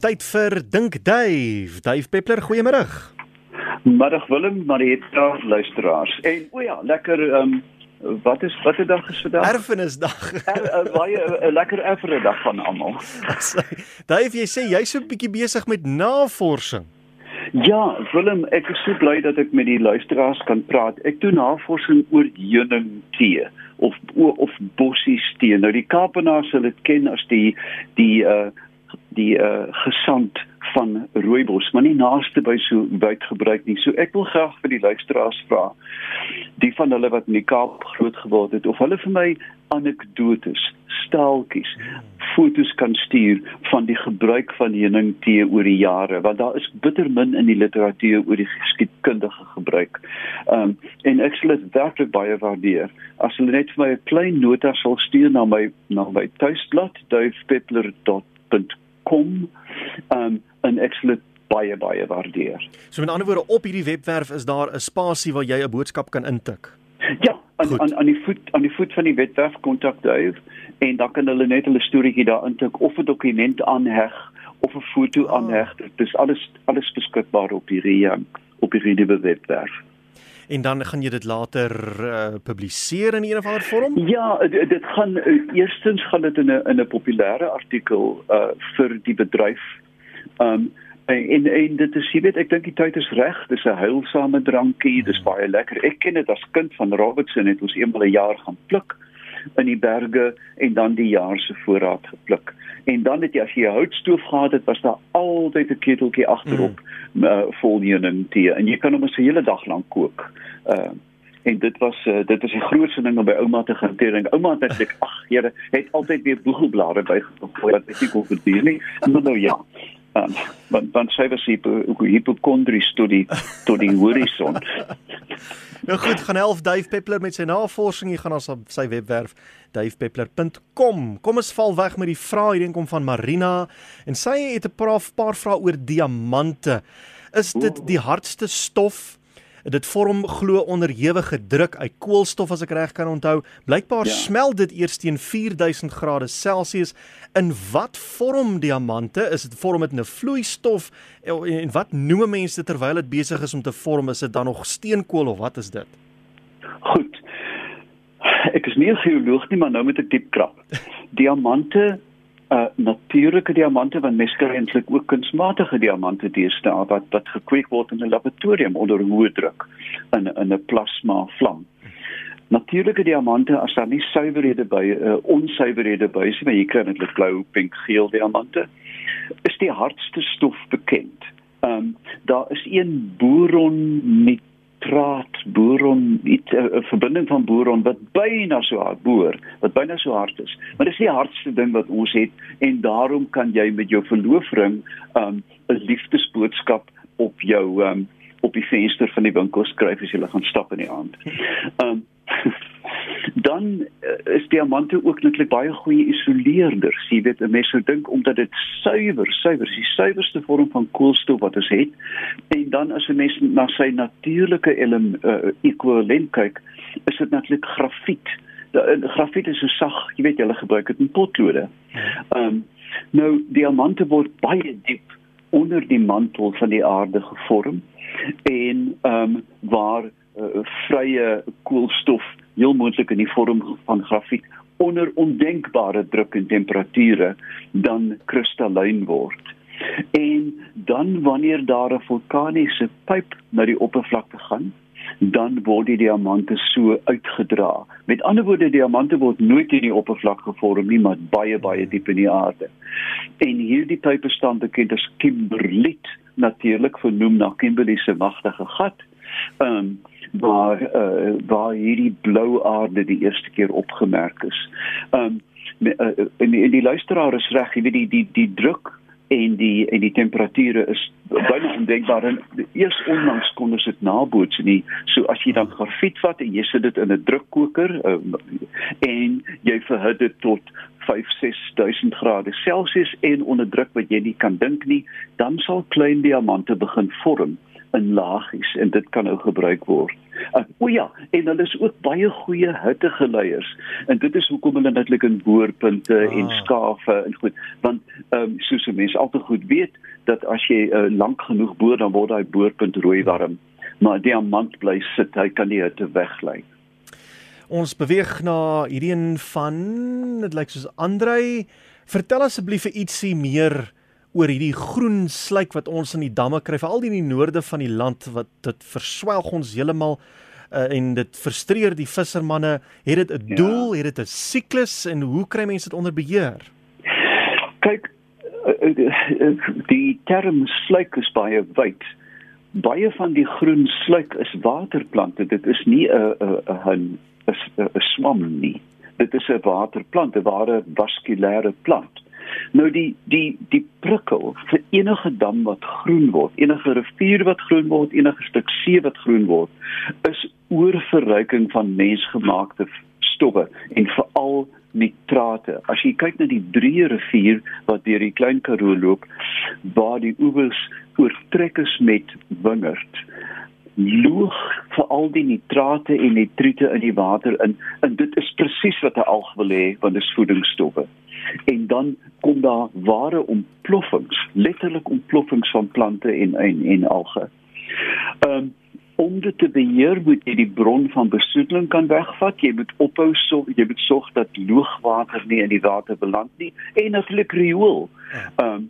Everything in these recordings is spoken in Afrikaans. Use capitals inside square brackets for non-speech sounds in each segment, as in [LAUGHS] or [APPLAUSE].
Tyd vir Dink Dave. Dave Peppler, goeiemôre. Middag Willem, Marietta luisteraars. En o ja, lekker ehm um, wat is watter dag is vandag? Erfenisdag. [LAUGHS] Er, uh, baie 'n uh, lekker erfenisdag van almal. Dave, jy sê jy's so 'n bietjie besig met navorsing. Ja, Willem, ek is so bly dat ek met die luisteraars kan praat. Ek doen navorsing oor heuningtee of of bossies tee. Nou die Kaapenaars sal dit ken as die die uh die uh, gesant van rooibos, maar nie naaste by so wyd gebruik nie. So ek wil graag vir die luisteraars vra, die van hulle wat in die Kaap groot geword het of hulle vir my anekdotes, staaltjies, fotos kan stuur van die gebruik van heuningtee oor die jare, want daar is bitter min in die literatuur oor die geskiedkundige gebruik. Ehm um, en ek sal dit werklik baie waardeer as hulle net vir my 'n klein nota sal stuur na my na my tuisblad duifpeppler.com kom um, en ek sal dit baie baie waardeer. So met ander woorde op hierdie webwerf is daar 'n spasie waar jy 'n boodskap kan intik. Ja, aan aan aan die voet aan die voet van die webwerf kontak Dave en dan kan hulle net hulle storieetjie daar intik of 'n dokument aanheg of 'n foto oh. aanheg. Dit is alles alles beskikbaar op hierdie um, op hierdie webwerf en dan gaan jy dit later uh, publiseer in 'n of ander vorm? Ja, dit, dit gaan uh, eerstens gaan dit in 'n in 'n populêre artikel uh vir die bedryf. Um en en dit is jy weet ek dink die tyd is reg dis 'n heilsame drankie dis baie lekker ek ken dit as kind van Robertson het ons eenmal 'n jaar gaan pluk in die berge en dan die jaar se voorraad gepluk en dan het jy as jy 'n houtstoof gehad het was daar altyd 'n keteltjie agterop mm. uh, vol heuning tee en jy kan hom 'n hele dag lank kook. Uh en dit was uh, dit is die grootste ding om by ouma te gaan teer en ouma het net ag Here het altyd weer boegelblare bygevoeg wat ek nie kon verdien nie. Maar nou ja. Um, want dan sê ons hier hipokondrie studie tot die horison. [LAUGHS] Nou goed, gaan help Dave Peppler met sy navorsing. Jy gaan ons op sy webwerf davepeppler.com. Kom ons val weg met die vraag hierdie kom van Marina en sy het 'n paar vrae oor diamante. Is dit die hardste stof dit vorm glo onderhewige druk uit koolstof as ek reg kan onthou. Blykbaar ja. smelt dit eers teen 4000 grade Celsius. In wat vorm diamante? Is dit vorm dit 'n vloeistof en wat noem mense terwyl dit besig is om te vorm? Is dit dan nog steenkool of wat is dit? Goed. Ek is nie 'n geoloog nie, maar nou moet ek diep krap. Diamante uh natuurlike diamante want mens kry eintlik ook kunsmatige diamante deesdae wat wat gekweek word in 'n laboratorium onder hoë druk in in 'n plasma vlam. Natuurlike diamante as daar nie suiwerhede by uh, onsuiwerhede by is, maar jy kry net blou, pink, geel diamante, is die hardste stof bekend. Ehm um, daar is een boron nit nitraat boron iets 'n uh, verbinding van boron wat byna so hard boor wat byna so hard is maar dis die hardste ding wat ons het en daarom kan jy met jou verloofring um, 'n um, liefdesboodskap op jou um, op die venster van die winkel skryf as jy gaan stap in die aand. Um, [LAUGHS] dan uh, is diamante ook netlik baie goeie isoleerders. Jy weet, mense sou dink omdat dit suiwer, suiwer, die suiwerste vorm van koolstof wat ons het. En dan as 'n mens na sy natuurlike element uh, ekwivalent kyk, is dit netlik grafiet. Uh, grafiet is so sag, jy weet, hulle gebruik dit in potlode. Ehm um, nou diamante word baie diep onder die mantel van die aarde gevorm en ehm um, waar uh, vrye koolstof heel moontlik in die vorm van grafiet onder ondenkbare druk en temperature dan kristallyn word. En dan wanneer daar 'n vulkaniese pyp na die oppervlakte gaan, dan word die diamante so uitgedra. Met ander woorde, diamante word nooit in die oppervlak gevorm nie, maar baie baie diep in die aarde. En hierdie pype staan bekend as kimberliet, natuurlik vernoem na Kimberley se magtige gat. Ehm um, waar uh, waar hierdie blou aarde die eerste keer opgemerk is. Um uh, in die, die luisteraar is reg, jy weet die die die druk en die en die temperature is byna ondenkbaar en eers onlangs kon ons dit naboots nie so as jy dan grafiet vat en jy sit dit in 'n drukkoker um, en jy verhit dit tot 5 6000 grade Celsius en onder druk wat jy nie kan dink nie dan sal klein diamante begin vorm in lagies en dit kan nou gebruik word. Uh, o ja, en hulle is ook baie goeie hittegeleiers en dit is hoekom hulle natuurlik in boorpunte ah. en skawe en goed, want ehm um, soos mense altyd goed weet dat as jy uh, lank genoeg boor dan word daai boorpunt rooi warm, maar diamant bly sit, hy kan nie hitte weglei. Ons beweeg na hierdie een van dit lyk soos Andrei. Vertel asseblief vir ietsie meer oor hierdie groen sluik wat ons in die damme kry, veral in die noorde van die land wat dit verswelg ons heeltemal uh, en dit frustreer die vissermanne. Het dit 'n ja. doel, het dit 'n siklus en hoe kry mense dit onder beheer? Kyk, eh, eh, die term sluik is baie wyd. Baie van die groen sluik is waterplante. Dit is nie 'n 'n 'n swam nie. Dit is 'n waterplant, 'n ware vaskulêre plant. Nou die die die prikkel vir enige dam wat groen word, enige rivier wat groen word, enige stuk see wat groen word, is oorverryking van mensgemaakte stowwe en veral nitrate. As jy kyk na die Drie rivier wat deur die Klein Karoo loop, waar die oewers oortrek is met wingerd loog vir al die nitrate en nitriete in die water in en dit is presies wat 'n alg wil hê want dit is voedingsstowwe en dan kom daar ware ontploffings, letterlik ontploffings van plante en en, en alge. Ehm um, om dit te beheer moet jy die bron van besoedeling kan wegvat. Jy moet ophou so jy moet sorg dat loogwater nie in die water beland nie en natuurlik riool. Ja. Ehm um,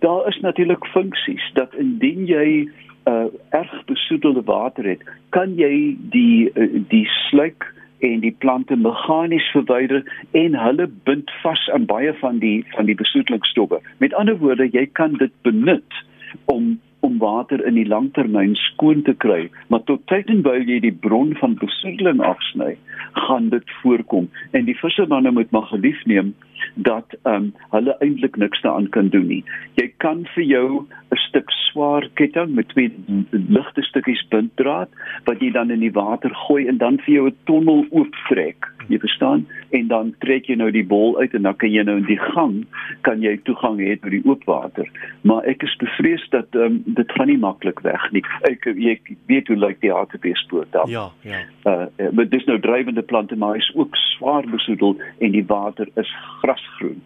daar is natuurlik funksies dat indien jy uh, erg besoedelde water het, kan jy die uh, die sluik en die plante meganies verwyder en hulle bind vas aan baie van die van die besoedelingsstowwe. Met ander woorde, jy kan dit benut om om water in die langtermyn skoon te kry, maar tot tyd en wyl jy die bron van besoedeling afsny, gaan dit voorkom en die vissermanne moet maar gelief neem dat ehm um, hulle eintlik niks daaraan kan doen nie. Jy kan vir jou 'n stuk swaar ketting met twee ligte stukkies binddraad wat jy dan in die water gooi en dan vir jou 'n tonnel ooptrek. Jy verstaan? En dan trek jy nou die bol uit en dan kan jy nou in die gang kan jy toegang hê tot die oop water. Maar ek is bevrees dat um, dit gaan nie maklik weg nie. Ek ek weet hoe lyk die hartbeespoor dan. Ja, ja. Uh maar dis nou drywende plante maar hy's ook swaar besoedel en die water is grasgroen.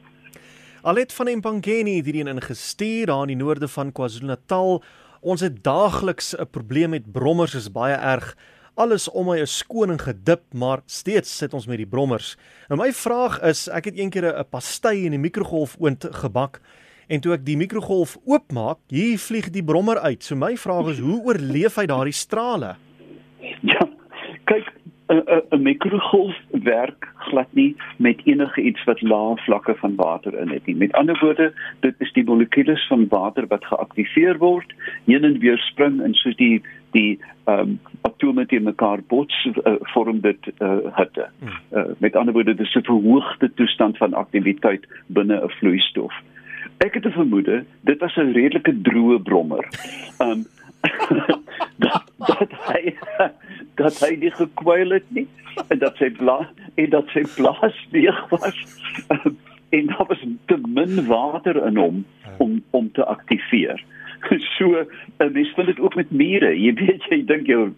Alet van Empangeni het hierheen ingestuur daar in die noorde van KwaZulu-Natal. Ons het daagliks 'n probleem met brommers is baie erg. Alles om my is skoon en gedip, maar steeds sit ons met die brommers. Nou my vraag is, ek het eendag 'n pastei in die mikrogolfoond gebak en toe ek die mikrogolf oopmaak, hier vlieg die brommer uit. So my vraag is, hoe oorleef hy daardie strale? Ja. Kyk, 'n mikrogolf werk glad nie met enige iets wat lae vlakke van water in het nie. Met ander woorde, dit is die molekules van water wat geaktiveer word, heen en weer spring en soos die die ehm um, atome te mekaar bots uh, vorm dit uh, hitte. Uh, met ander woorde, dit is 'n verhoogde toestand van aktiwiteit binne 'n vloeistof. Ek het 'n vermoede, dit was 'n redelike droë brommer. Ehm um, [LAUGHS] dat dat hy dat hy nie gekwyl het nie en dat sy blaas en dat sy blaas leeg was [LAUGHS] en daar was te min water in hom om om te aktiveer. [LAUGHS] So, mens vind dit ook met mure. Jy weet jy dink jou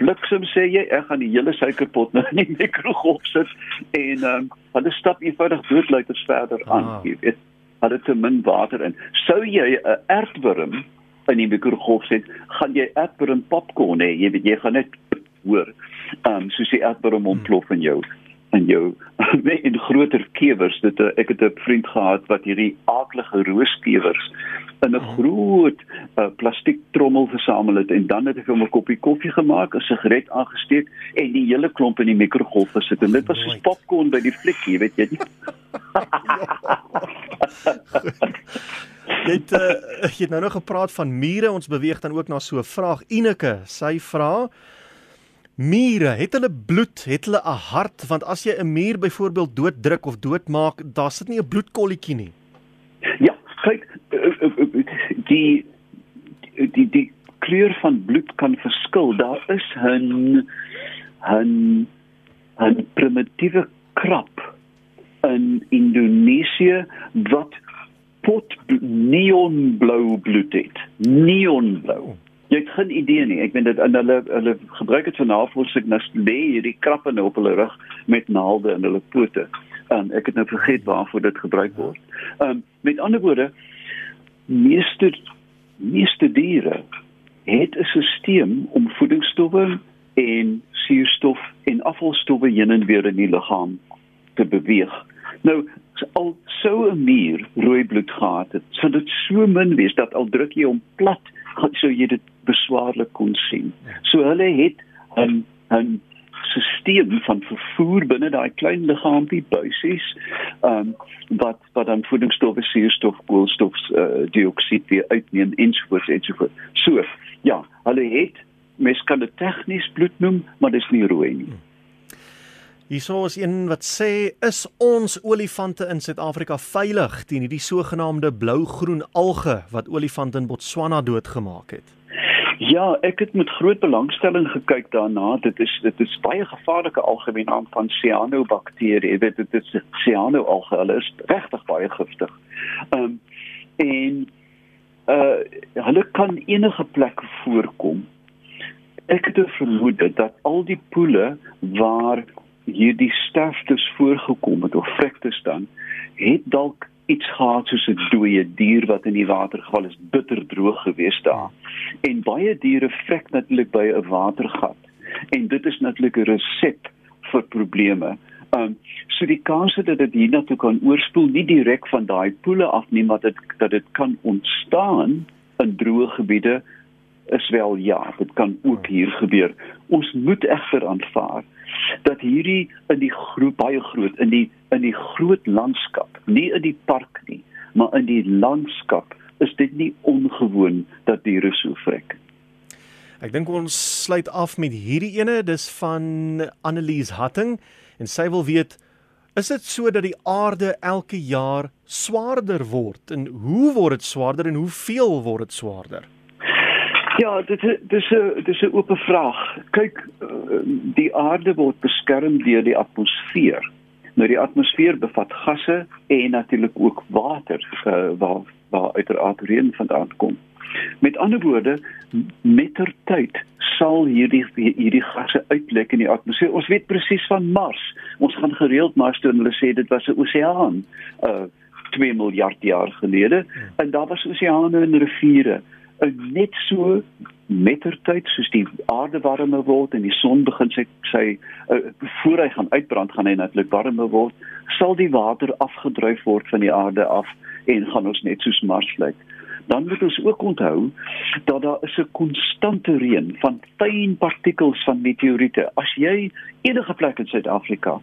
bliksem sê jy ek gaan die hele suikerpot nou in die [LAUGHS] mikrogolf sit en um, hulle stap eenvoudig doodluiters verder aan, ah. jy weet. Hulle te min water in. Sou jy 'n aardwurm in die mikrogolf sit, gaan jy aardwurm popcorn hê. Jy weet jy gaan net hoor. Um, soos die aardbodem ontplof in jou in jou [LAUGHS] in groter kewers dit eh, ek het 'n vriend gehad wat hierdie aaklige rooskewers in 'n oh. groot uh, plastiek trommel versamel het en dan het hy hom 'n koppie koffie gemaak, 'n sigaret aangesteek en die hele klomp in die mikrogolf gesit en dit was soos popcorn by die flikkie, weet jy. [LAUGHS] jy het uh, jy het nou nog gepraat van mure, ons beweeg dan ook na so 'n vraag. Ineke, sy vra Mure, het hulle bloed, het hulle 'n hart want as jy 'n muur byvoorbeeld dooddruk of doodmaak, daar sit nie 'n bloedkolletjie nie. Ja, kyk, eh, eh, eh, die die die kleur van bloed kan verskil. Daar is 'n 'n 'n primitiewe krap in Indonesië wat pot neonblou bloed het. Neonblou. Jy het geen idee nie. Ek weet dit in hulle hulle gebruik dit vir navorsing, nou lê hierdie krappe nou op hulle rug met naalde in hulle pote. Um, ek het nou vergeet waarvoor dit gebruik word. Um, met ander woorde, meeste meeste diere het 'n stelsel om voedingsstowwe en suurstof en afvalstowwe heen en weer in die liggaam te beweeg. Nou al sou 'n muur rooi bloed gehad het, sou dit so min wees dat al druk jy hom plat, sou jy dit beswaarlik kon sien. So hulle het 'n 'n stelsel van vervoer binne daai klein liggaampie buisies, ehm um, wat wat dan voedingsstowwe, suurstof, koolstof, uh, dioksied weer uitneem ensovoorts ensovoorts. So, ja, hulle het mens kan dit tegnies bloed noem, maar dis nie rooi nie. Hierso is een wat sê is ons olifante in Suid-Afrika veilig teen hierdie sogenaamde blou-groen alge wat olifante in Botswana doodgemaak het. Ja, ek het met groot belangstelling gekyk daarna. Dit is dit is baie gevaarlike algemeen naam van cyanobakterie. Weet dit is cyanoalge. Hulle is regtig baie giftig. Ehm um, en uh hulle kan enige plek voorkom. Ek het 'n vermoede dat al die poele waar hierdie sterftes voorgekom het of vrektes dan het dalk iets gehad soos 'n dooie dier wat in die water geval is, bitter droog gewees daar. En baie diere vrek natuurlik by 'n watergat. En dit is natuurlik 'n resep vir probleme. Um so die kans dat dit hiernatoe kan oorspoel nie direk van daai poele af nie, maar dit dat dit kan ontstaan in droë gebiede is wel ja, dit kan ook hier gebeur. Ons moet egter aanvaar dat hierdie in die groep baie groot in die in die groot landskap, nie in die park nie, maar in die landskap is dit nie ongewoon dat diere so vrek. Ek dink ons sluit af met hierdie ene, dis van Annelies Hatting en sy wil weet Is dit so dat die aarde elke jaar swaarder word en hoe word dit swaarder en hoeveel word dit swaarder? Ja, dit is dis 'n dis 'n oop vraag. Kyk, eh, die aarde word beskerm deur die atmosfeer. Nou die atmosfeer bevat gasse en natuurlik ook water uh, waar waar uiteraard reën vandaan kom. Met ander woorde, mettertyd sal hierdie hierdie gasse uitlek in die atmosfeer. Ons weet presies van Mars. Ons gaan gereeld Mars toe en hulle sê dit was 'n oseaan uh 2 miljard jaar gelede en daar was oseane en riviere net so mettertyd soos die aarde warmer word en die son begin sy sy uh, voor hy gaan uitbrand gaan hy natuurlik warmer word sal die water afgedryf word van die aarde af en gaan ons net soos Mars lyk dan moet ons ook onthou dat daar is 'n konstante reën van fyn partikels van meteoriete as jy enige plek in Suid-Afrika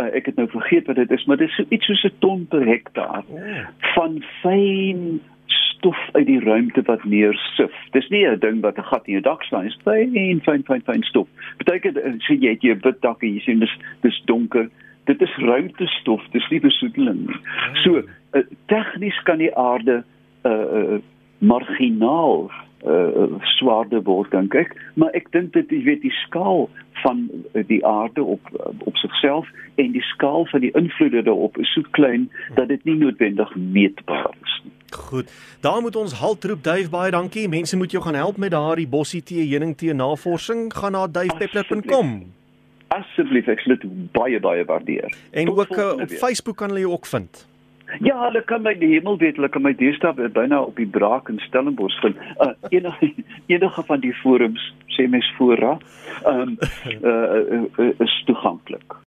uh, ek het nou vergeet wat dit is maar dit is so iets soos 'n ton per hektaar oh. van fyn stof uit die ruimte wat neersif. Dis nie 'n ding wat 'n gat in jou dak slaan, dis fyn fyn fyn fyn stof. Beteken eh, sien jy het jy wit dak en jy sien dis dis donker. Dit is ruimtestof, dis nie besoedeling nie. So, uh, tegnies kan die aarde uh, uh marginaal uh swaarder word dink ek, maar ek dink dit jy weet die skaal van die aarde op op sigself en die skaal van die invloede daarop is so klein dat dit nie noodwendig meetbaar is nie. Goed. Daar moet ons haltroep Duif baie dankie. Mense moet jou gaan help met daardie bossie tee heuning tee navorsing. Gaan na duifpeppler.com. Asseblief, ek sal dit baie baie waardeer. En Tot ook uh, op Facebook kan hulle jou ook vind. Ja, hulle kan my die hemel weet, hulle kan my deesdae byna op die draak in Stellenbosch vind. Uh, enige enige van die forums sê mes voorra, ehm um, uh, uh, is toeganklik.